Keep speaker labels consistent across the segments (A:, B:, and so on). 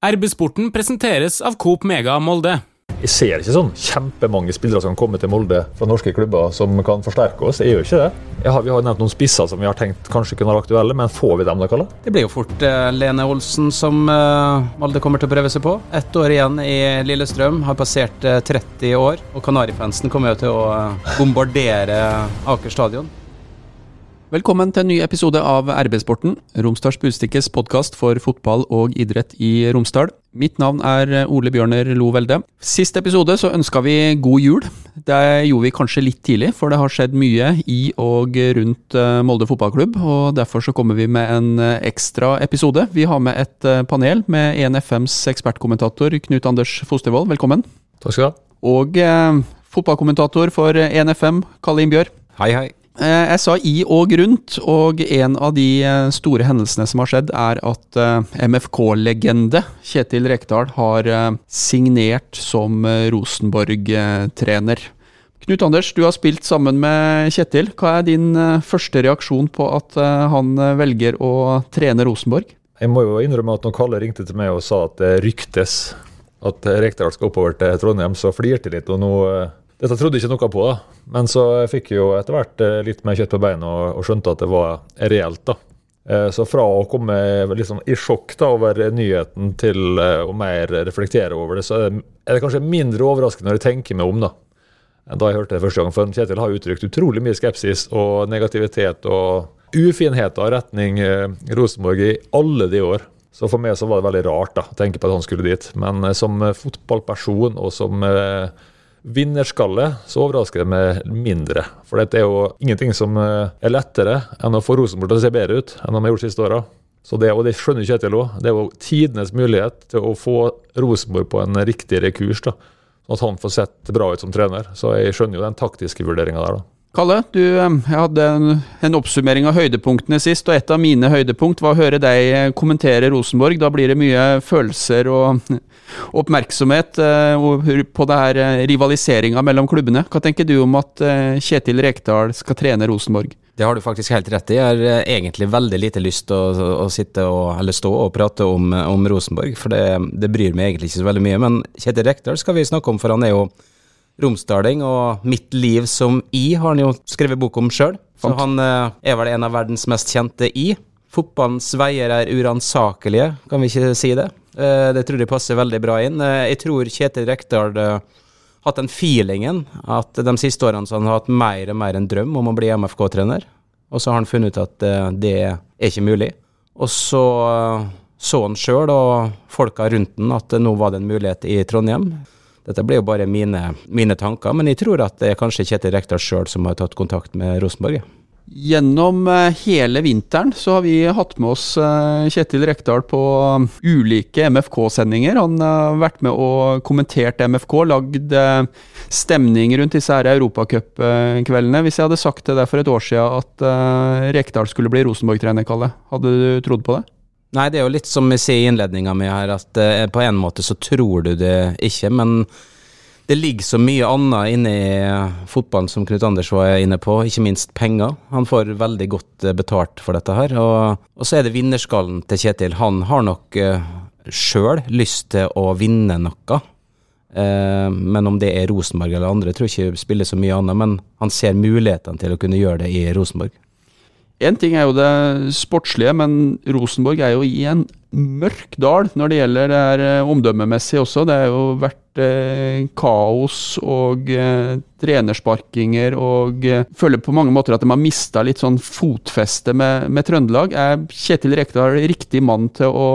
A: RB-sporten presenteres av Coop Mega Molde.
B: Jeg ser ikke sånn kjempemange spillere som kan komme til Molde fra norske klubber som kan forsterke oss. Jeg gjør ikke det. Har, vi har nevnt noen spisser som vi har tenkt kanskje kunne være aktuelle, men får vi dem da, Kalle?
C: Det blir jo fort uh, Lene Olsen som uh, Molde kommer til å prøve seg på. Ett år igjen i Lillestrøm, har passert uh, 30 år. Og Kanarifansen kommer jo til å bombardere Aker stadion. Velkommen til en ny episode av RB-sporten, Romsdals Budstikkes podkast for fotball og idrett i Romsdal. Mitt navn er Ole Bjørner Lo Velde. Sist episode så ønska vi god jul. Det gjorde vi kanskje litt tidlig, for det har skjedd mye i og rundt eh, Molde fotballklubb. og Derfor så kommer vi med en eh, ekstra episode. Vi har med et eh, panel med 1FMs ekspertkommentator Knut Anders Fostervold. Velkommen.
B: Takk skal du ha.
C: Og eh, fotballkommentator for 1FM, Kalle Innbjørg.
D: Hei, hei.
C: Eh, jeg sa i og rundt, og en av de eh, store hendelsene som har skjedd, er at eh, MFK-legende Kjetil Rekdal har signert som Rosenborg-trener. Knut Anders, du har spilt sammen med Kjetil. Hva er din første reaksjon på at han velger å trene Rosenborg?
B: Jeg må jo innrømme at når Kalle ringte til meg og sa at det ryktes at Rekdal skal oppover til Trondheim, så flirte jeg litt. og nå dette trodde jeg ikke noe på, da. men så fikk jeg jo etter hvert eh, litt mer kjøtt på beina og, og, skjønte at det var reelt. da. Eh, så fra å komme liksom i sjokk da over nyheten til eh, å mer reflektere over det, så er det, kanskje mindre overraskende når jeg tenker meg om da, enn da jeg hørte det første gang. For Kjetil har uttrykt utrolig mye skepsis og negativitet og ufinheter retning Rosenborg i alle de år. Så for meg så var det veldig rart da, å tenke på at han skulle dit. Men som fotballperson og som vinnerskalle, så overrasker det meg mindre. For det er jo ingenting som eh, er lettere enn å få Rosenborg til å se bedre ut enn de har gjort de siste åra. Så det, og det skjønner Kjetil òg. Det er jo tidenes mulighet til å få Rosenborg på en riktigere kurs. da, Sånn at han får sett bra ut som trener. Så jeg skjønner jo den taktiske vurderinga der, da.
C: Kalle, du hadde en, en, oppsummering av høydepunktene sist, og et av mine høydepunkt var å høre deg kommentere Rosenborg. Da blir det mye følelser og oppmerksomhet eh, på det her eh, rivaliseringa mellom klubbene. Hva tenker du om at eh, Kjetil Rekdal skal trene Rosenborg?
D: Det har du faktisk helt rett i. Jeg har egentlig veldig lite lyst til å, å, sitte og, eller stå og prate om, om Rosenborg, for det, det, bryr meg egentlig ikke så veldig mye. Men Kjetil Rekdal skal vi snakke om, for han er jo romsdaling, og mitt liv som I har han jo skrevet bok om sjøl. Så han eh, er vel en av verdens mest kjente I. Fotballens veier er uransakelige, kan vi ikke si det? Eh, det tror jeg passer veldig bra inn. Eh, jeg tror Kjetil Rekdal hatt den feelingen at de siste årene så han har hatt mer og mer en drøm om å bli MFK-trener. Og så har han funnet ut at det er ikke mulig. Og så så han sjøl og folka rundt han at nå var det en mulighet i Trondheim. Dette blir jo bare mine, mine, tanker, men jeg tror at det er kanskje Kjetil Rekdal sjøl som har tatt kontakt med Rosenborg.
C: Gjennom eh, hele vinteren så har vi hatt med oss eh, Kjetil Rekdal på um, ulike MFK-sendinger. Han har vært med og kommentert MFK, lagd eh, stemning rundt disse her europacupkveldene. Hvis jeg hadde sagt til deg for et år siden at Rekdal skulle bli Rosenborg-trener, Kalle, hadde du trodd på det?
D: Nei, det er jo litt som vi sier i innledninga mi her, at eh, på en måte så tror du det ikke, men det ligger så mye annet inne i fotballen som Knut Anders var inne på, ikke minst penger. Han får veldig godt eh, betalt for dette her. Og, og så er det vinnerskallen til Kjetil. Han har nok uh, sjøl lyst til å vinne noe. Men om det er Rosenborg eller andre, tror jeg ikke spiller så mye annet. Men han ser mulighetene til å kunne gjøre det i Rosenborg.
C: Én ting er jo det sportslige, men Rosenborg er jo i en mørk dal når det gjelder det her eh, omdømmemessig også. Det har jo vært eh, kaos og eh, trenersparkinger og eh, føler på mange måter at de har mista litt sånn fotfeste med, med, Trøndelag. Er Kjetil Rekdal riktig mann til å,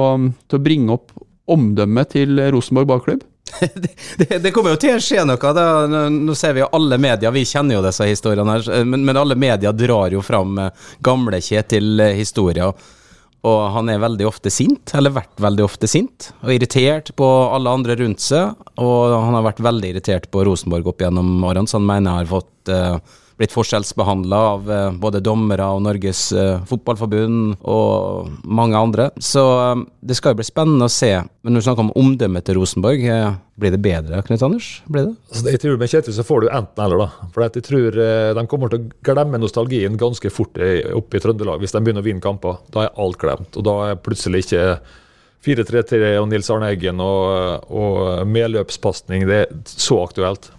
C: til å bringe opp omdømmet til Rosenborg ballklubb?
D: det, det, kommer jo til å skje noe. Da. Nå ser vi jo alle medier, vi kjenner jo disse historiene her, men, men alle medier drar jo fram eh, gamle Kjetil-historier. Og han er veldig ofte sint, eller vært veldig ofte sint, og irritert på alle andre rundt seg. Og han har vært veldig irritert på Rosenborg opp gjennom årene, så han mener jeg har fått uh, blitt forskjellsbehandla av eh, både dommere og Norges eh, Fotballforbund og mange andre. Så eh, det skal jo bli spennende å se. Men når du snakker om omdømmet til Rosenborg, blir det bedre, Knut Anders? Blir det?
B: Altså, jeg tror Med Kjetil så får du enten eller, da. For jeg tror de kommer til å glemme nostalgien ganske fort oppe i Trøndelag hvis de begynner å vinne kamper. Da er alt glemt. Og da er plutselig ikke 4-3-3 og Nils Arne Eggen og, og medløpspasning, det er så aktuelt.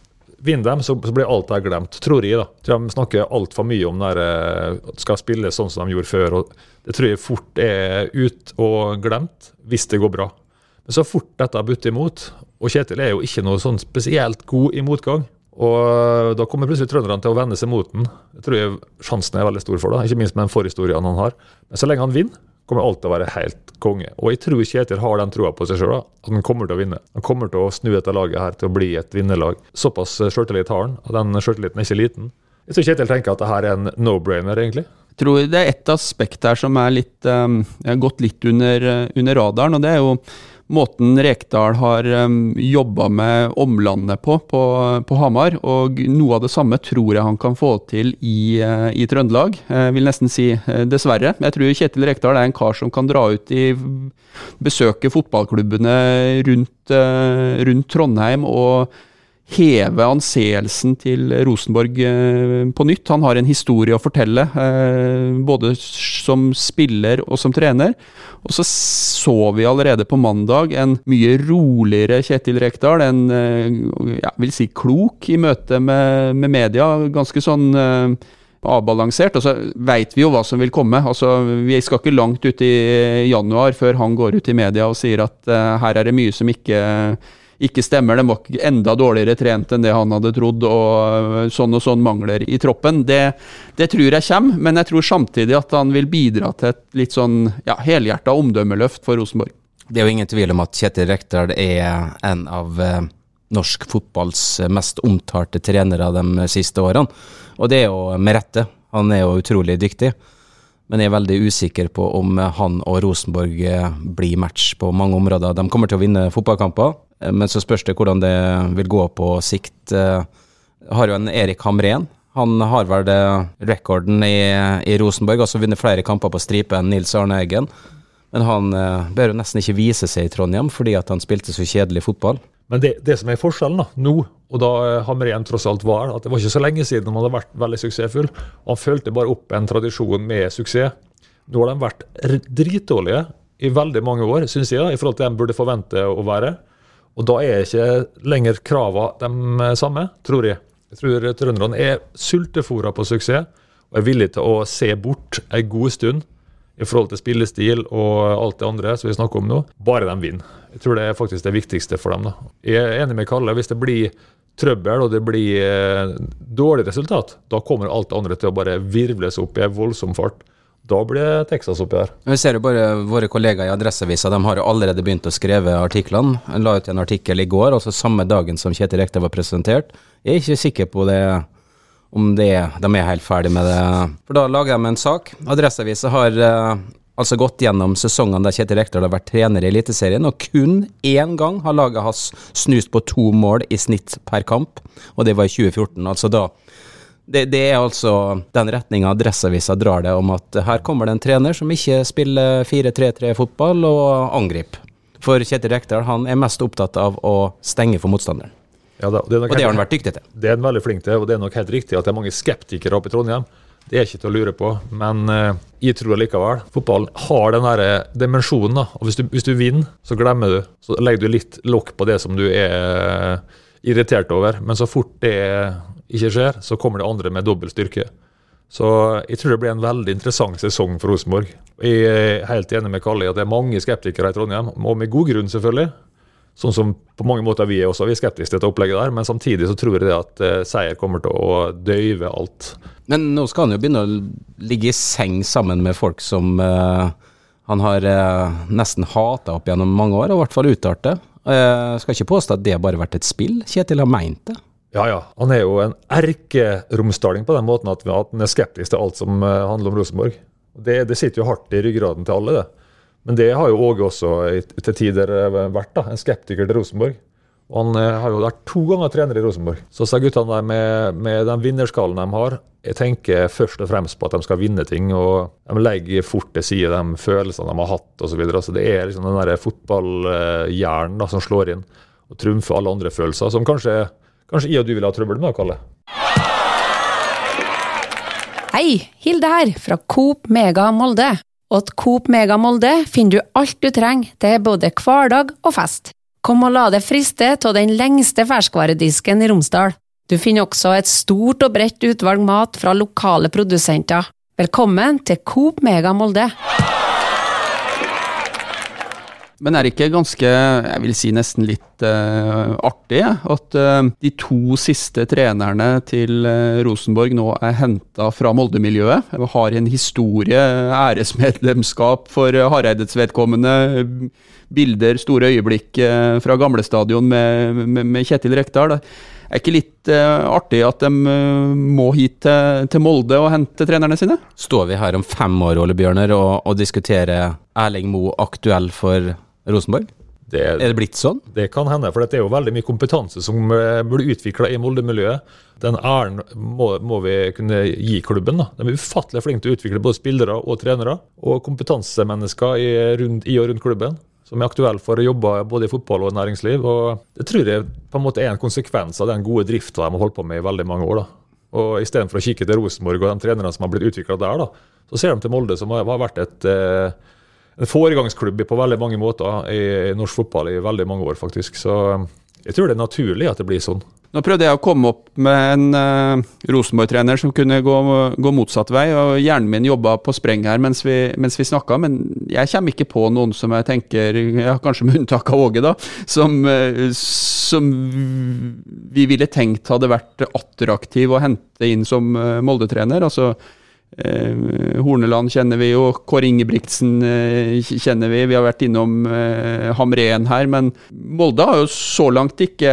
B: Vinner dem, så, blir alt det glemt, tror jeg. da. De snakker altfor mye om det at skal spille sånn som de gjorde før. og Det tror jeg fort er ut og glemt, hvis det går bra. Men så fort dette butter imot, og Kjetil er jo ikke noe sånn spesielt god i motgang, og da kommer plutselig trønderne til å vende seg mot den. Det tror jeg sjansen er veldig stor for, da, ikke minst med den forhistorien han har. Men så lenge han vinner, kommer alt til å være helt konge. Og jeg tror Kjetil har den troa på seg sjøl, at han kommer til å vinne. Han kommer til å snu dette laget her til å bli et vinnerlag. Såpass sjøltillit har han, og den sjøltilliten er ikke liten. Jeg tror Kjetil tenker at det her er en no-brainer, egentlig.
C: Jeg tror det er ett aspekt her som er litt, um, gått litt under, under radaren, og det er jo måten Rekdal har um, jobba med omlandet på, på, på, Hamar. Og noe av det samme tror jeg han kan få til i, uh, i Trøndelag. Jeg vil nesten si uh, dessverre. Jeg tror Kjetil Rekdal er en kar som kan dra ut i besøke fotballklubbene rundt, uh, rundt Trondheim og heve anseelsen til Rosenborg eh, på nytt. Han har en historie å fortelle, eh, både som spiller og som trener. Og så så vi allerede på mandag en mye roligere Kjetil Rekdal. En eh, jeg vil si klok i møte med, med media. Ganske sånn avbalansert. Og så veit vi jo hva som vil komme. Altså, Vi skal ikke langt ut i januar før han går ut i media og sier at her er det mye som ikke ikke stemmer. De var enda dårligere trent enn det han hadde trodd, og øh, sånn og sånn mangler i troppen. Det, det tror jeg kommer, men jeg tror samtidig at han vil bidra til et litt sånn ja, helhjerta omdømmeløft for Rosenborg.
D: Det er jo ingen tvil om at Kjetil Rekdal er en av eh, norsk fotballs mest omtalte trenere de siste årene. Og det er jo med rette. Han er jo utrolig dyktig. Men jeg er veldig usikker på om han og Rosenborg blir match på mange områder. De kommer til å vinne fotballkamper, Eh, men så spørs det hvordan det vil gå på sikt. Eh, har jo en Erik Hamren. Han har vel rekorden i, i Rosenborg, altså vunnet flere kamper på stripe enn Nils Arne Eggen. Men han eh, bør jo nesten ikke vise seg i Trondheim fordi at han spilte så kjedelig fotball.
B: Men det, det som er forskjellen da, nå, og da Hamren tross alt var, at det var ikke så lenge siden han hadde vært veldig suksessfull. Han følte bare opp en tradisjon med suksess. Nå har de vært dritdårlige i veldig mange år, syns jeg, da, i forhold til det de burde forvente å være. Og da er ikke lenger kravene de samme, tror jeg. Jeg tror trønderne er sultefòra på suksess og er villige til å se bort en god stund i forhold til spillestil og alt det andre som vi snakker om nå, bare de vinner. Jeg tror det er faktisk det viktigste for dem. da. Jeg er enig med Kalle. Hvis det blir trøbbel og det blir eh, dårlig resultat, da kommer alt det andre til å bare virvles opp i en voldsom fart. Da blir Texas oppi her.
D: Vi ser jo bare våre kollegaer i Adresseavisa, de har jo allerede begynt å skrive artiklene. Jeg la ut en artikkel i går, altså samme dagen som Kjetil Rekdal var presentert. Jeg er ikke sikker på det, om det, de er helt ferdig med det. For da lager de en sak. Adresseavisa har eh, altså gått gjennom sesongene der Kjetil Rekdal har vært trener i Eliteserien, og kun én gang har laget hans snust på to mål i snitt per kamp, og det var i 2014. Altså da det, det, er altså den retninga Adresseavisa drar det, om at her kommer det en trener som ikke spiller 4-3-3-fotball og angriper. For Kjetil Rekdal han er mest opptatt av å stenge for motstanderen.
B: Ja, og det,
D: og det har han vært dyktig til.
B: Det er han veldig flink til, og det er nok helt riktig at det er mange skeptikere oppe i Trondheim. Det er ikke til å lure på, men uh, jeg tror likevel fotballen har den der eh, dimensjonen. da, og hvis du, hvis du, vinner, så glemmer du. Så legger du litt lokk på det som du er uh, irritert over. Men så fort det ikke skjer, så kommer det andre med dobbel styrke. Så jeg tror det blir en veldig interessant sesong for Rosenborg. Jeg er helt enig med Kalle i at det er mange skeptikere i Trondheim, og med god grunn, selvfølgelig. Sånn som på mange måter vi er også, vi er skeptiske til dette opplegget der, men samtidig så tror jeg det at uh, seier kommer til å døyve alt.
D: Men nå skal han jo begynne å ligge i seng sammen med folk som uh, han har uh, nesten hata opp gjennom mange år, og i hvert fall uttalt det. Jeg skal ikke påstå at det har bare vært et spill. Kjetil har meint det.
B: Ja, ja. Han er jo en erkeromsdaling på den måten at, han er skeptisk til alt som eh, handler om Rosenborg. Det, det, sitter jo hardt i ryggraden til alle, det. Men det har jo Åge også til tider eh, vært, da, en skeptiker til Rosenborg. Og Han eh, har jo vært to ganger trener i Rosenborg. Så disse guttene der med, med den vinnerskallen de har, jeg tenker først og fremst på at de skal vinne ting. og De legger fort til side de følelsene de har hatt osv. Så, videre. så det er liksom den der fotballhjernen som slår inn og trumfer alle andre følelser. som kanskje Kanskje jeg og du vil ha trøbbel med, Kalle?
E: Hei, Hilde her, fra Coop Mega Molde. Til Coop Mega Molde finner du alt du trenger til både hverdag og fest. Kom og la deg friste av den lengste ferskvaredisken i Romsdal. Du finner også et stort og bredt utvalg mat fra lokale produsenter. Velkommen til Coop Mega Molde.
C: Men er det ikke ganske, jeg vil si nesten litt uh, artig, at uh, de to siste trenerne til uh, Rosenborg nå er henta fra Molde-miljøet? Har en historie, æresmedlemskap for Hareides vedkommende, bilder, store øyeblikk fra gamlestadion med, med, med Kjetil Rekdal. Er ikke litt uh, artig at de uh, må hit til, til, Molde og hente trenerne sine?
D: Står vi her om fem år, Ole Bjørner, og, og diskuterer Erling Moe aktuell for Rosenborg? Det, er det blitt sånn?
B: Det kan hende, for det er jo veldig mye kompetanse som eh, blir utvikla i Molde-miljøet. Den æren må, må, vi kunne gi klubben. da. De er ufattelig flinke til å utvikle både spillere og trenere. Og kompetansemennesker i, rundt, i og rundt klubben som er aktuell for å jobbe både i fotball og næringsliv. og Det tror jeg på en måte er en konsekvens av den gode drifta de har holdt på med i veldig mange år. da. Og Istedenfor å kikke til Rosenborg og de trenerne som har blitt utvikla der, da, så ser de til Molde, som har vært et eh, en foregangsklubb på veldig mange måter i, norsk fotball i veldig mange år, faktisk. Så jeg tror det er naturlig at det blir sånn.
C: Nå prøvde jeg å komme opp med en uh, Rosenborg-trener som kunne gå, gå, motsatt vei, og hjernen min jobba på spreng her mens vi, mens vi snakka, men jeg kommer ikke på noen som jeg tenker, ja, kanskje med unntak av Åge, da, som, uh, som, vi ville tenkt hadde vært attraktiv å hente inn som uh, Molde-trener. altså Eh, Horneland kjenner vi jo, Kåre Ingebrigtsen eh, kjenner vi. Vi har vært innom eh, Hamren her, men Molde har jo så langt ikke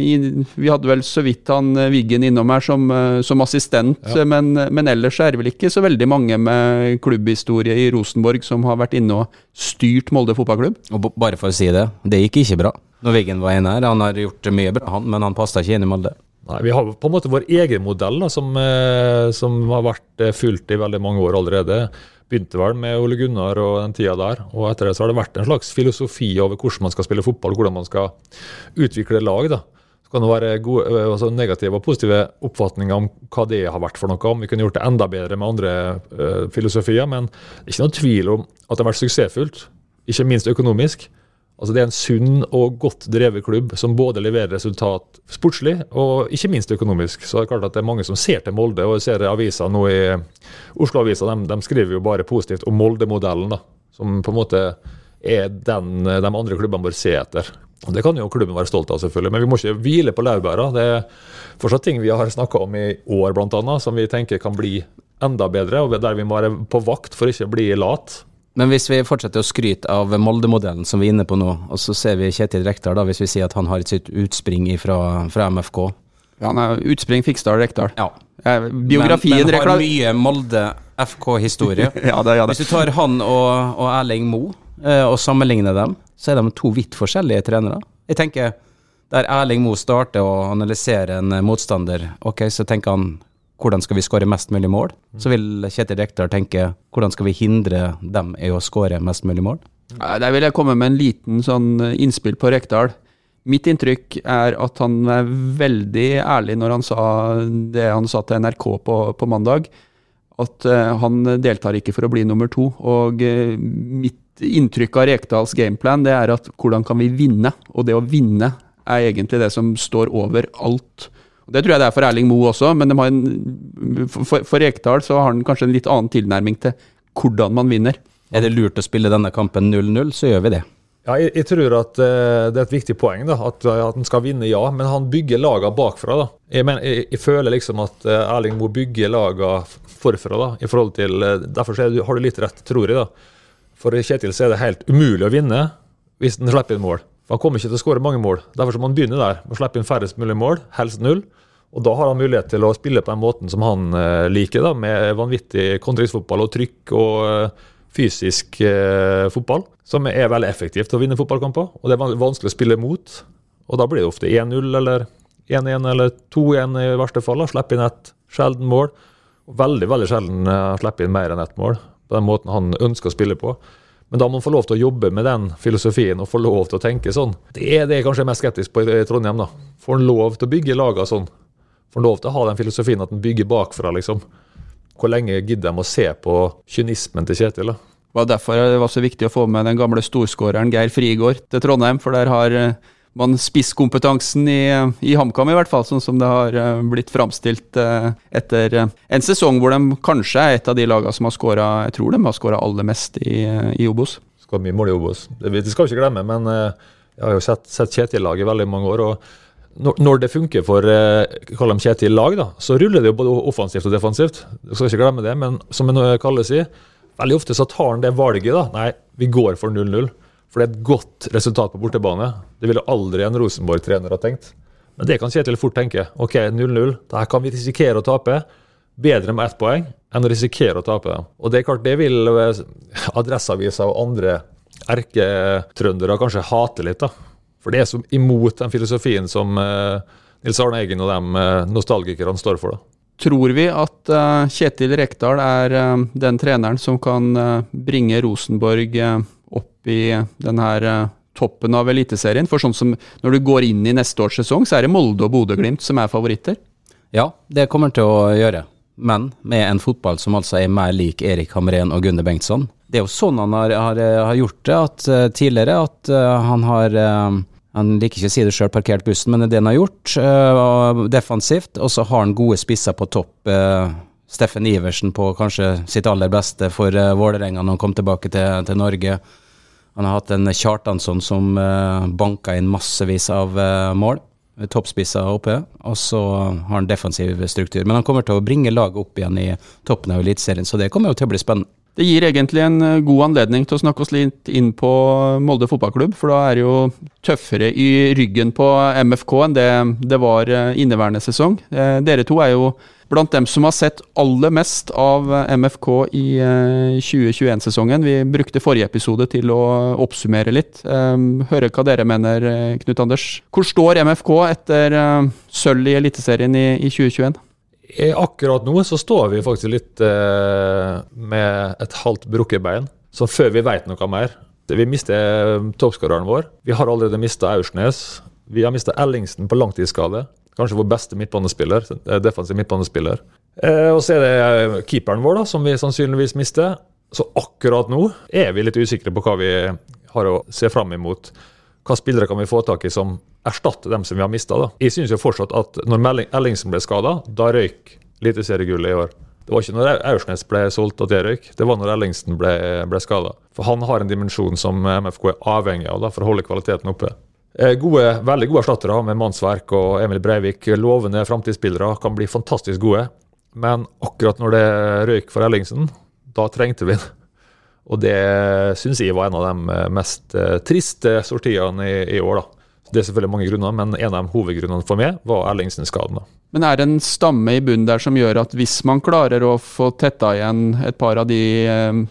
C: Vi hadde vel så vidt han Wiggen innom her som, som assistent, ja. men, men, ellers er det vel ikke så veldig mange med klubbhistorie i Rosenborg som har vært inne og styrt Molde fotballklubb.
D: Og bare for å si det, det gikk ikke bra når Wiggen var inne her. Han har gjort mye bra, han, men han passa ikke inn i Molde.
B: Nei, Vi har på en måte vår egen modell da, som, eh, som, har vært eh, fulgt i veldig mange år allerede. Begynte vel med Ole Gunnar og den tida der. og Etter det så har det vært en slags filosofi over hvordan man skal spille fotball, hvordan man skal utvikle lag. da. Så kan det være gode, eh, altså negative og positive oppfatninger om hva det har vært for noe. Om vi kunne gjort det enda bedre med andre uh, filosofier. Men det er ikke noen tvil om at det har vært suksessfullt, ikke minst økonomisk. Altså Det er en sunn og godt drevet klubb som både leverer resultat sportslig og ikke minst økonomisk. Så det er klart at det er mange som ser til Molde, og ser aviser nå i Oslo-avisa de, de, skriver jo bare positivt om Molde-modellen, da, som på en måte er den de andre klubbene bør se etter. Og Det kan jo klubben være stolt av, selvfølgelig, men vi må ikke hvile på laurbæra. Det er fortsatt ting vi har snakka om i år, bl.a., som vi tenker kan bli enda bedre, og der vi må være på vakt for ikke å bli lat.
D: Men hvis vi fortsetter å skryte av Molde-modellen som vi er inne på nå, og så ser vi Kjetil Rekdal, da, hvis vi sier at han har sitt utspring fra, fra MFK
C: Ja, han er utspring Fiksdal Rekdal.
D: Ja.
C: Biografien
D: Men, men har mye Molde FK-historie.
C: ja, det, ja, det.
D: Hvis du tar han og, og Erling Moe eh, og sammenligner dem, så er de to vidt forskjellige trenere. Jeg tenker, der Erling Moe starter å analysere en motstander, ok, så tenker han hvordan skal vi skåre mest mulig mål? Så vil Kjetil Rekdal tenke hvordan skal vi hindre dem i å skåre mest mulig mål?
C: Der vil jeg komme med en liten sånn eh, innspill på Rekdal. Mitt inntrykk er at han er veldig ærlig når han sa det han sa til NRK på, på mandag. At uh, han deltar ikke for å bli nummer to. Og uh, mitt inntrykk av Rekdals gameplan det er at hvordan kan vi vinne? Og det å vinne er egentlig det som står over alt. Det tror jeg det er for Erling Moe også, men en, for, for Rekdal så har han kanskje en litt annen tilnærming til hvordan man vinner.
D: Er det lurt å spille denne kampen 0-0, så gjør vi det.
B: Ja, jeg, jeg tror at uh, det er et viktig poeng da, at, at han skal vinne, ja. Men han bygger lagene bakfra. da. Jeg, mener, jeg, jeg føler liksom at uh, Erling Moe bygger lagene forfra. da, i forhold til, uh, Derfor du, har du litt rett, tror jeg. da. For Kjetil så er det helt umulig å vinne hvis han slipper inn mål. Han kommer ikke til å skåre mange mål. Derfor må han begynne der, å slippe inn færrest mulig mål, helst null. Og Da har han mulighet til å spille på den måten som han eh, liker, da, med vanvittig kontringsfotball og trykk og eh, fysisk eh, fotball. Som er veldig effektivt til å vinne fotballkamper. Og det er vanskelig å spille mot. Og da blir det ofte 1-0 eller 1-1 eller 2-1 i verste fall. Slippe inn et sjelden mål. Veldig veldig sjelden uh, slippe inn mer enn ett mål. På den måten han ønsker å spille på. Men da må man få lov til å jobbe med den filosofien og få lov til å tenke sånn. Det er det jeg kanskje er mest skeptisk på i Trondheim. da. Får en lov til å bygge lagene sånn? Får en lov til å ha den filosofien at en bygger bakfra, liksom? Hvor lenge gidder de å se på kynismen til Kjetil? da?
C: Det var derfor det var så viktig å få med den gamle storskåreren Geir Frigård til Trondheim, for der har eh, man spisskompetansen i, i HamKam, i hvert fall, sånn som det har eh, blitt framstilt eh, etter en sesong hvor de kanskje er et av de lagene som har skåra Jeg tror de har skåra aller mest i, i Obos.
B: Skal mye mål i Obos. Det skal vi ikke glemme, men jeg har jo sett, sett Kjetil-lag i veldig mange år. og når, det funker for kall dem Kjetil lag, da, så ruller det jo både offensivt og defensivt. Du skal ikke glemme det, men som Kalle sier, Veldig ofte så tar han det valget. da. Nei, vi går for 0-0. For det er et godt resultat på bortebane. Det ville aldri en Rosenborg-trener ha tenkt. Men det kan Kjetil fort tenke. OK, 0-0. Dette kan vi risikere å tape. Bedre med ett poeng enn å risikere å tape. Og det er klart, det vil eh, Adresseavisa og andre erketrøndere kanskje hate litt. da. For det er som imot den filosofien som eh, Nils Arne Eggen og de eh, nostalgikerne står for. da
C: tror vi at Kjetil Rekdal er den treneren som kan bringe Rosenborg opp i denne toppen av Eliteserien? For sånn som når du går inn i neste års sesong, så er det Molde og Bodø-Glimt som er favoritter?
D: Ja, det kommer til å gjøre. Men med en fotball som altså er mer lik Erik Hamren og Gunne Bengtsson. Det er jo sånn han har, har, har gjort det at, tidligere, at han har han liker ikke å si det sjøl, parkert bussen, men det er det han har gjort. Defensivt. Og så har han gode spisser på topp. Steffen Iversen på kanskje sitt aller beste for uh, Vålerenga når han kom tilbake til, til, Norge. Han har hatt en Kjartansson som uh, banka inn massevis av uh, mål. Toppspisser oppe. Og så har han defensiv struktur. Men han kommer til å bringe laget opp igjen i toppen av Eliteserien, så det kommer jo til å bli spennende.
C: Det gir egentlig en eh, god anledning til å snakke oss litt inn på Molde fotballklubb, for da er det jo tøffere i ryggen på MFK enn det det var eh, inneværende sesong. Eh, dere to er jo blant dem som har sett aller mest av MFK i 2021-sesongen. Vi brukte forrige episode til å oppsummere litt. Høre hva dere mener, Knut Anders. Hvor står MFK etter sølv i Eliteserien i 2021?
B: Akkurat nå så står vi faktisk litt eh, med et halvt brukket bein. Så før vi veit noe mer Vi mister eh, toppskåreren vår. Vi har allerede mista Aursnes. Vi har mista Ellingsen på langtidsskade. Kanskje vår beste midtbanespiller. Eh, defensiv midtbanespiller. Eh, og så er det eh, keeperen vår, da, som vi sannsynligvis mister. Så akkurat nå er vi litt usikre på hva vi har å se fram imot. Hva spillere kan vi få tak i som erstatter dem som vi har mista. Jeg synes jo fortsatt at når Ellingsen ble skada, da røyk eliteseriegullet i år. Det var ikke når Aursnes ble solgt at det røyk, det var når Ellingsen ble, ble skada. For han har en dimensjon som MFK er avhengig av da, for å holde kvaliteten oppe. Eh, gode, veldig gode erstattere med Mannsverk og Emil Breivik. Lovende framtidsspillere kan bli fantastisk gode. Men akkurat når det røyk for Ellingsen, da trengte vi den. Og det syns jeg var en av de mest eh, triste sortiene i, i år. da. Det er selvfølgelig mange grunner, men en av de hovedgrunnene for meg var Ellingsen-skaden.
C: Men er det en stamme i bunnen der som gjør at hvis man klarer å få tetta igjen et par av de uh,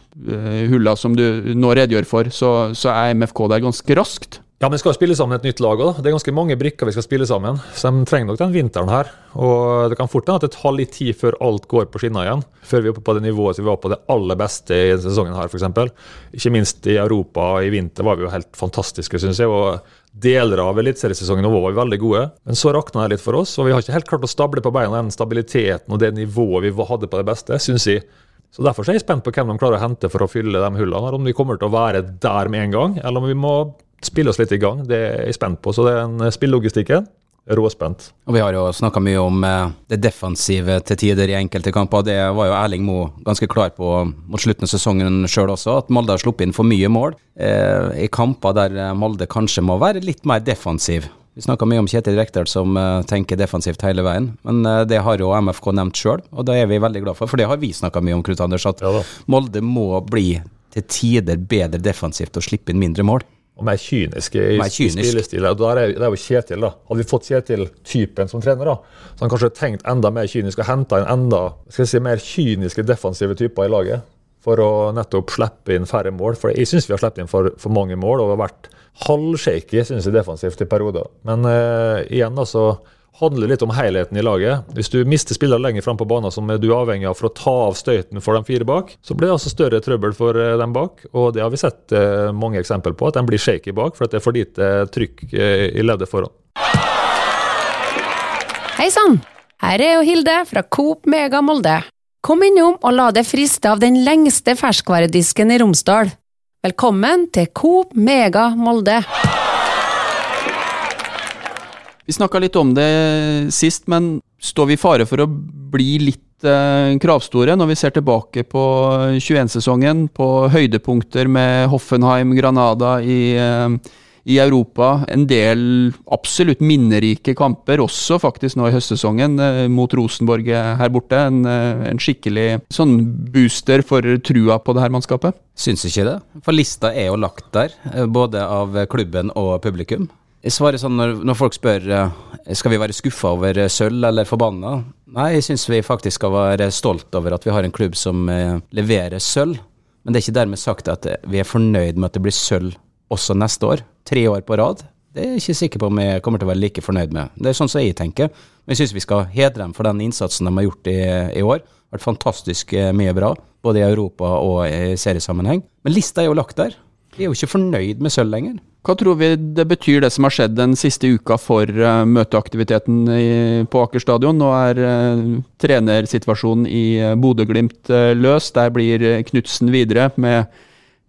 C: hulla som du nå redegjør for, så, så er MFK der ganske raskt?
B: Ja, men vi skal spille sammen et nytt lag òg. Det er ganske mange brikker vi skal spille sammen. Så de trenger nok den vinteren her. Og det kan fort hende at det tar litt tid før alt går på skinner igjen. Før vi er oppe på det nivået som vi var på det aller beste i denne sesongen her, f.eks. Ikke minst i Europa i vinter var vi jo helt fantastiske, syns jeg. og Deler av eliteseriesesongen var vi veldig gode, men så rakna det litt for oss. Og vi har ikke helt klart å stable på beina den stabiliteten og det nivået vi hadde på det beste, syns jeg. Så Derfor er jeg spent på hvem de klarer å hente for å fylle de hullene. Om vi kommer til å være der med en gang, eller om vi må spille oss litt i gang. Det er jeg spent på. Så det er en eh, spillelogistikken. Råspent.
D: Og Vi har jo snakka mye om eh, det defensive til tider i enkelte kamper. Det var jo Erling Moe ganske klar på mot slutten av sesongen sjøl også, at Molde har sluppet inn for mye mål. Eh, I kamper der eh, Molde kanskje må være litt mer defensiv. Vi snakka mye om Kjetil Rekdal som uh, tenker defensivt hele veien, men uh, det har jo MFK nevnt sjøl, og det er vi veldig glad for. For det har vi snakka mye om, Knut Anders, at ja Molde må bli til tider bedre defensivt og slippe inn mindre mål
B: og mer kyniske i, mer kynisk. i spillestil. Og der er, det er jo Kjetil, da. Hadde vi fått Kjetil-typen som trener, da, så han kanskje tenkt enda mer kynisk og henta inn enda skal jeg si, mer kyniske defensive typer i laget. For å nettopp slippe inn færre mål. For jeg syns vi har sluppet inn for, for, mange mål og har vært halvshaky synes jeg, defensivt i perioder. Men uh, igjen, da, så handler litt om helheten i laget. Hvis du mister spillere lenger fram på banen som du er avhengig av for å ta av støyten for de fire bak, så blir det altså større trøbbel for eh, dem bak. Og det har vi sett eh, mange eksempler på, at de blir shaky bak for at det er for lite trykk eh, i leddet foran.
E: Hei sann! Her er jo Hilde fra Coop Mega Molde. Kom innom og la deg friste av den lengste ferskvaredisken i Romsdal. Velkommen til Coop Mega Molde.
C: Vi snakka litt om det sist, men står vi i fare for å bli litt eh, kravstore når vi ser tilbake på 21-sesongen, på høydepunkter med Hoffenheim, Granada i, eh, i Europa. En del absolutt minnerike kamper, også faktisk nå i høstsesongen, eh, mot Rosenborg her borte. En, en skikkelig sånn booster for trua på det her mannskapet.
D: Syns ikke det. For lista er jo lagt der, både av klubben og publikum. Jeg svarer sånn når, når folk spør eh, skal vi være skuffa over eh, sølv eller forbanna. Nei, jeg syns vi faktisk skal være stolt over at vi har en klubb som eh, leverer sølv. Men det er ikke dermed sagt at vi er fornøyd med at det blir sølv også neste år. Tre år på rad. Det er jeg ikke sikker på om jeg kommer til å være like fornøyd med. Det er sånn som jeg tenker. Men jeg syns vi skal hedre dem for den innsatsen de har gjort i, i år. Det har vært fantastisk mye bra, både i Europa og i seriesammenheng. Men lista er jo lagt der. Vi er jo ikke fornøyd med sølv lenger.
C: Hva tror vi det betyr det som har skjedd den siste uka for uh, møteaktiviteten i, på Aker stadion? Nå er uh, trenersituasjonen i uh, Bodø-Glimt uh, løs. Der blir Knutsen videre med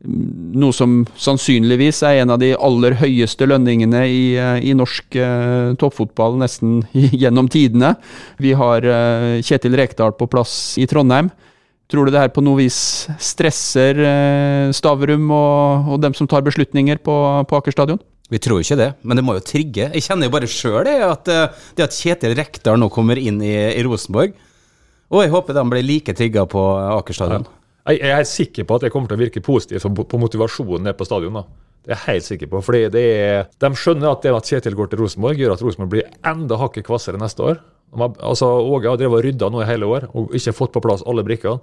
C: mm, noe som sannsynligvis er en av de aller høyeste lønningene i, i norsk toppfotball nesten gjennom tidene. Vi har Kjetil Rekdal på plass i Trondheim. Tror du det her på noe vis stresser eh, Stavrum og, og, dem som tar beslutninger på, på Aker stadion?
D: Vi tror ikke det, men det må jo trigge. Jeg kjenner jo bare sjøl at eh, det at Kjetil Rekdal nå kommer inn i, i, Rosenborg Og jeg håper de blir like trigga på Aker stadion. Ja.
B: Jeg er sikker på at det kommer til å virke positivt på motivasjonen nede på stadion. da. Det er jeg helt sikker på. fordi er, De skjønner at det at Kjetil går til Rosenborg, gjør at Rosenborg blir enda hakket kvassere neste år. Altså, Åge har drevet og rydda nå i hele år og ikke fått på plass alle brikkene.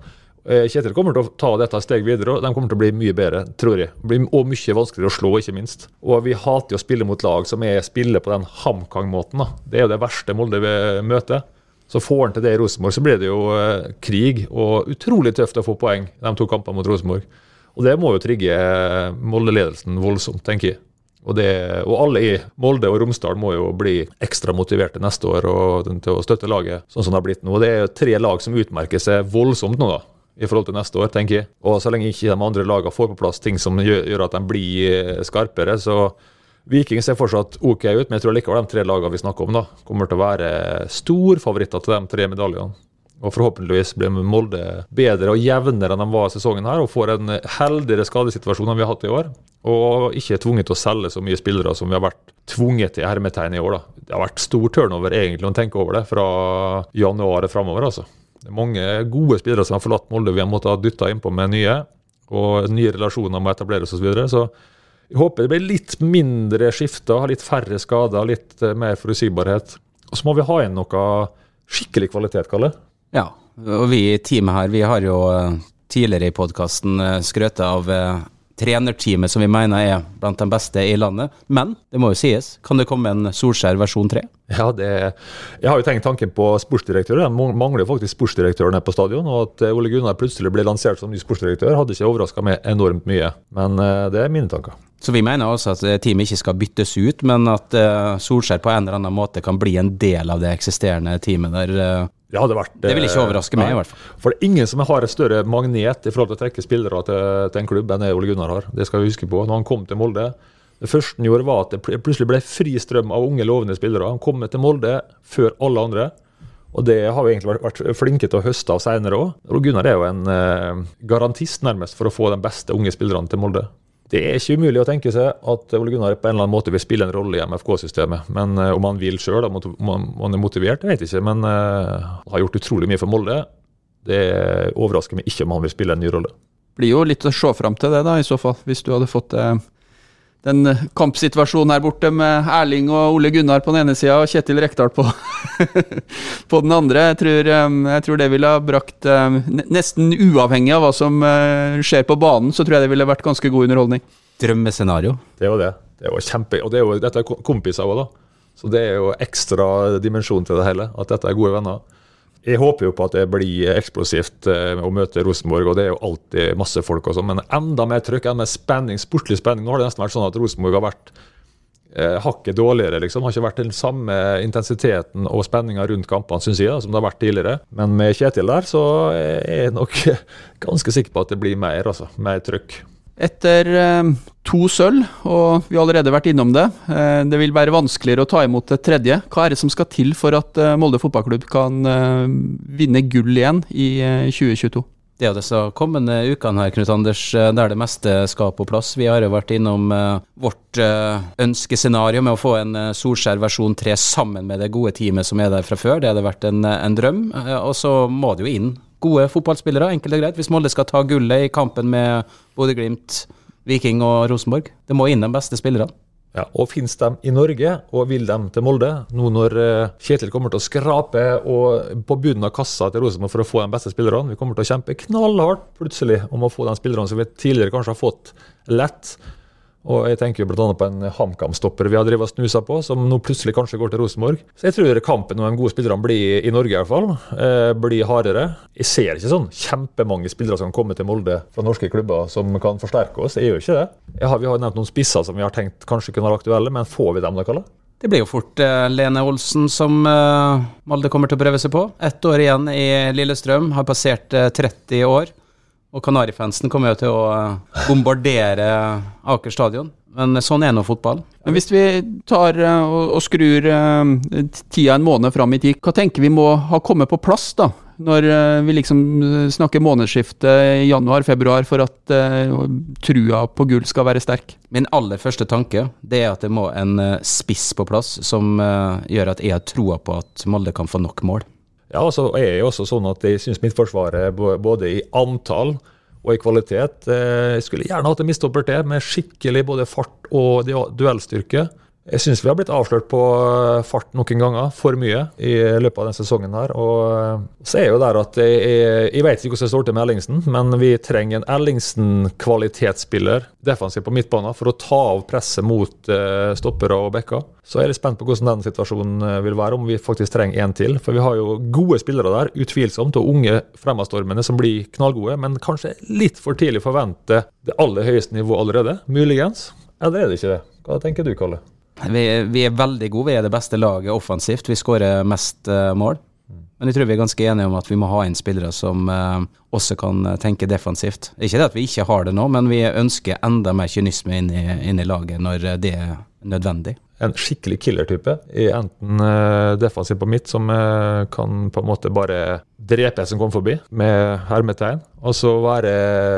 B: Eh, Kjetil kommer til å ta dette steg videre, og de kommer til å bli mye bedre, tror jeg. Og mye vanskeligere å slå, ikke minst. Og vi hater jo å spille mot lag som er spiller på den HamKang-måten. Det er jo det verste Molde møter. Så får han til det i Rosenborg, så blir det jo eh, krig og utrolig tøft å få poeng de to kampene mot Rosenborg. Og det må jo trigge eh, Molde-ledelsen voldsomt, tenker jeg. Og, det, og, alle i Molde og Romsdal må jo bli ekstra motiverte neste år og, til å støtte laget sånn som det har blitt nå. Og Det er jo tre lag som utmerker seg voldsomt nå, da i forhold til neste år, tenker jeg. Og så lenge ikke de andre lagene får på plass ting som gjør, gjør at de blir eh, skarpere, så Viking ser fortsatt OK ut, men jeg tror likevel de tre lagene vi snakker om, da, kommer til å være storfavoritter til de tre medaljene. Og forhåpentligvis blir Molde bedre og jevnere enn de var sesongen her, og får en heldigere skadesituasjon enn vi har hatt i år. Og ikke er tvunget til å selge så mye spillere som vi har vært tvunget til hermetegn i år. da. Det har vært stor turnover egentlig å tenke over det, fra januar og framover. altså. Det er mange gode spillere som har forlatt Molde vi har måttet dytte innpå med nye. Og nye relasjoner må etableres osv. Så, videre. så jeg håper det blir litt mindre skifter, litt færre skader, litt eh, mer forutsigbarhet. Og så må vi ha inn noe skikkelig kvalitet, Kalle.
D: Ja, og vi i teamet her, vi har jo eh, tidligere i podkasten skrøtet av trenerteamet som vi mener er blant de beste i landet. Men det må jo sies, kan det komme en Solskjær versjon 3?
B: Ja, det, jeg har jo tenkt tanken på sportsdirektør. De mangler jo faktisk sportsdirektør nede på stadion. Og at eh, Ole Gunnar plutselig ble lansert som ny sportsdirektør, hadde ikke overraska meg enormt mye. Men det er mine tanker.
D: Så vi mener altså at eh, teamet ikke skal byttes ut, men at Solskjær på en eller annen måte kan bli en del av det eksisterende teamet der?
B: Det hadde vært
D: Det vil ikke overraske meg, i hvert fall.
B: For det er ingen som har et større magnet i forhold til å trekke spillere til, til en klubb enn det Ole Gunnar har. Det skal vi huske på. Når han kom til Molde, det første han gjorde, var at det plutselig ble fri strøm av unge, lovende spillere. Han kom til Molde før alle andre. Og det har vi egentlig vært flinke til å høste av senere òg. Gunnar er jo en eh, garantist nærmest for å få de beste unge spillerne til Molde. Det er ikke umulig å tenke seg at Ole Gunnar på en eller annen måte vil spille en rolle i MFK-systemet. Men uh, om han vil sjøl, om han er motivert, jeg vet ikke. Men uh, har gjort utrolig mye for Molde. Det overrasker meg ikke om han vil spille en ny rolle.
C: Det blir jo litt å se fram til det, da, i så fall. Hvis du hadde fått uh den kampsituasjonen her borte med Erling og Ole Gunnar på den ene sida og Kjetil Rekdal på, på den andre. Jeg tror, jeg tror, det ville ha brakt Nesten uavhengig av hva som uh, skjer på banen, så tror jeg det ville vært ganske god underholdning.
D: Drømmescenario.
B: Det er jo det. Det er jo kjempe, og det er jo, dette er kompiser òg, da. Så det er jo ekstra dimensjon til det hele. At dette er gode venner. Jeg håper jo på at det blir eksplosivt eh, å møte Rosenborg, og det er jo alltid masse folk og sånn, men enda mer trykk, enda mer spenning, sportlig spenning. Nå har det nesten vært sånn at Rosenborg har vært eh, hakket dårligere, liksom. Har ikke vært den samme intensiteten og spenninga rundt kampene, syns jeg, da, som det har vært tidligere. Men med Kjetil der, så er jeg nok ganske sikker på at det blir mer, altså. Mer trøkk.
C: Etter eh, to sølv, og vi har allerede vært innom det, eh, det vil være vanskeligere å ta imot et tredje. Hva er det som skal til for at eh, Molde fotballklubb kan vinne gull igjen i eh, 2022?
D: Det er jo disse kommende ukene her, Knut Anders, der det meste skal på plass. Vi har jo vært innom vårt ønskescenario med å få en Solskjær versjon 3 sammen med det gode teamet som er der fra før. Det hadde vært en, en drøm. Og så må det jo inn gode fotballspillere, enkelt og greit. Hvis Molde skal ta gullet i kampen med Bodø-Glimt, Viking og Rosenborg. Det må inn de beste spillerne.
B: Ja, og Finnes de i Norge, og vil de til Molde, nå når eh, Kjetil kommer til å skrape på bunnen av kassa til Rosenborg for å få de beste spillerne? Vi kommer til å kjempe knallhardt plutselig om å få de spillerne som vi tidligere kanskje har fått lett. Og jeg tenker bl.a. på en HamKam-stopper vi har drevet og snusa på, som nå plutselig kanskje går til Rosenborg. Så jeg tror kampen om de gode spillerne blir i Norge i hvert fall, eh, blir hardere. Jeg ser ikke sånn kjempemange spillere som kommer til Molde fra norske klubber som kan forsterke oss. Jeg gjør ikke det. Har, vi har nevnt noen spisser som vi har tenkt kanskje kunne være aktuelle, men får vi dem da, Kalle?
D: Det blir jo fort eh, Lene Olsen som eh, Molde kommer til å prøve seg på. Ett år igjen i Lillestrøm, har passert eh, 30 år. Og Kanarifansen kommer jo til å eh, bombardere Aker stadion. Men sånn er nå fotball.
C: Men hvis vi tar eh, og, og skrur eh, tida en måned fram i tid, hva tenker vi må ha kommet på plass da? Når eh, vi liksom snakker månedsskifte januar-februar for at eh, trua på gull skal være sterk?
D: Min aller første tanke det er at det må en eh, spiss på plass som eh, gjør at jeg har troa på at Molde kan få nok mål.
B: Ja, og så er også sånn at jeg syns er både i antall og i kvalitet eh, Jeg skulle gjerne hatt en mistopper til med skikkelig både fart og duellstyrke. Jeg syns vi har blitt avslørt på eh, fart noen ganger, for mye, i løpet av denne sesongen. her, og eh, Så er jo der at jeg, jeg, vet ikke hvordan det står til med Ellingsen, men vi trenger en Ellingsen-kvalitetsspiller defensivt på midtbanen for å ta av presset mot eh, stoppere og backer. Så jeg er litt spent på hvordan den situasjonen vil være, om vi faktisk trenger en til. For vi har jo gode spillere der, utvilsomt, og unge fremadstormende som blir knallgode, men kanskje litt for tidlig forvente det aller høyeste nivået allerede. Muligens. Eller er det ikke det? Hva tenker du, Kalle?
D: Vi, vi er veldig gode, vi er det beste laget offensivt. Vi skårer mest uh, mål. Men jeg tror vi er ganske enige om at vi må ha inn spillere som uh, også kan eh, tenke defensivt. Ikke det at vi ikke har det nå, men vi ønsker enda mer kynisme inn i, inn i laget når det er nødvendig.
B: En skikkelig killer-type, enten uh, defensiv på midt, som eh, kan på en måte bare drepe som kommer forbi, med hermetegn. Og så være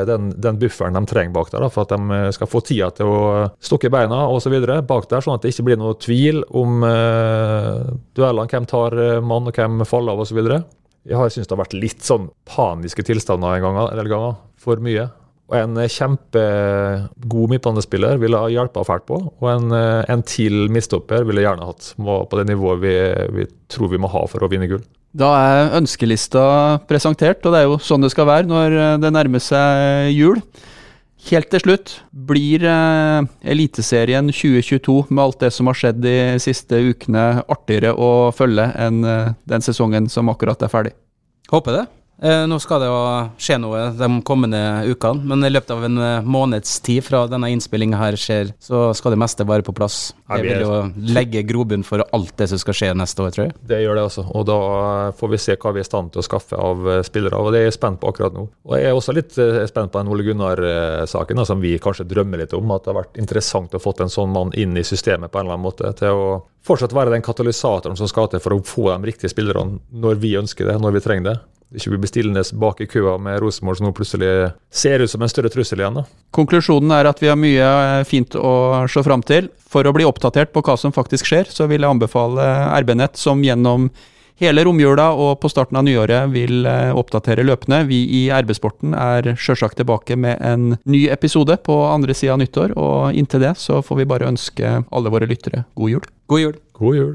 B: den, den bufferen de trenger bak der, da, for at de eh, skal få tida til å stukke beina osv. bak der, sånn at det ikke blir noe tvil om uh, duellene, hvem tar eh, mann og hvem faller av osv. Jeg har syntes det har vært litt sånn paniske tilstander en gang, en del ganger. For mye. Og en kjempegod midtbanespiller ville ha hjelpa fælt på. Og en, eh, en til midtstopper ville gjerne hatt må, på det nivået vi, vi tror vi må ha for å vinne gull.
C: Da er ønskelista presentert, og det er jo sånn det skal være når eh, det nærmer seg jul. Helt til slutt, blir eh, Eliteserien 2022 med alt det som har skjedd de siste ukene, artigere å følge enn eh, den sesongen som akkurat er ferdig?
D: Håper det. Eh, nå skal det jo skje noe de kommende ukene, men i løpet av en eh, måneds tid fra denne innspillinga her skjer, så skal det meste være på plass. Det vil jo legge grobunn for alt det som skal skje neste år, tror jeg.
B: Det gjør det også, og da får vi se hva vi er i stand til å skaffe av eh, spillere. og Det er jeg spent på akkurat nå. Og Jeg er også litt eh, spent på den Ole Gunnar-saken, som vi kanskje drømmer litt om. At det har vært interessant å få en sånn mann inn i systemet på en eller annen måte. Til å fortsatt være den katalysatoren som skal til for å få de riktige spillerne når vi ønsker det, når vi trenger det. Ikke blir bestillende bak i køa med Rosenborg som nå plutselig ser ut som en større trussel igjen. da.
C: Konklusjonen er at vi har mye eh, fint å se fram til. For å bli oppdatert på hva som faktisk skjer, så vil jeg anbefale RB-nett, som gjennom hele romjula og på starten av nyåret vil eh, oppdatere løpende. Vi i RB-sporten er sjølsagt tilbake med en ny episode på andre sida av nyttår, og inntil det så får vi bare ønske alle våre lyttere god jul.
D: God jul.
B: God jul.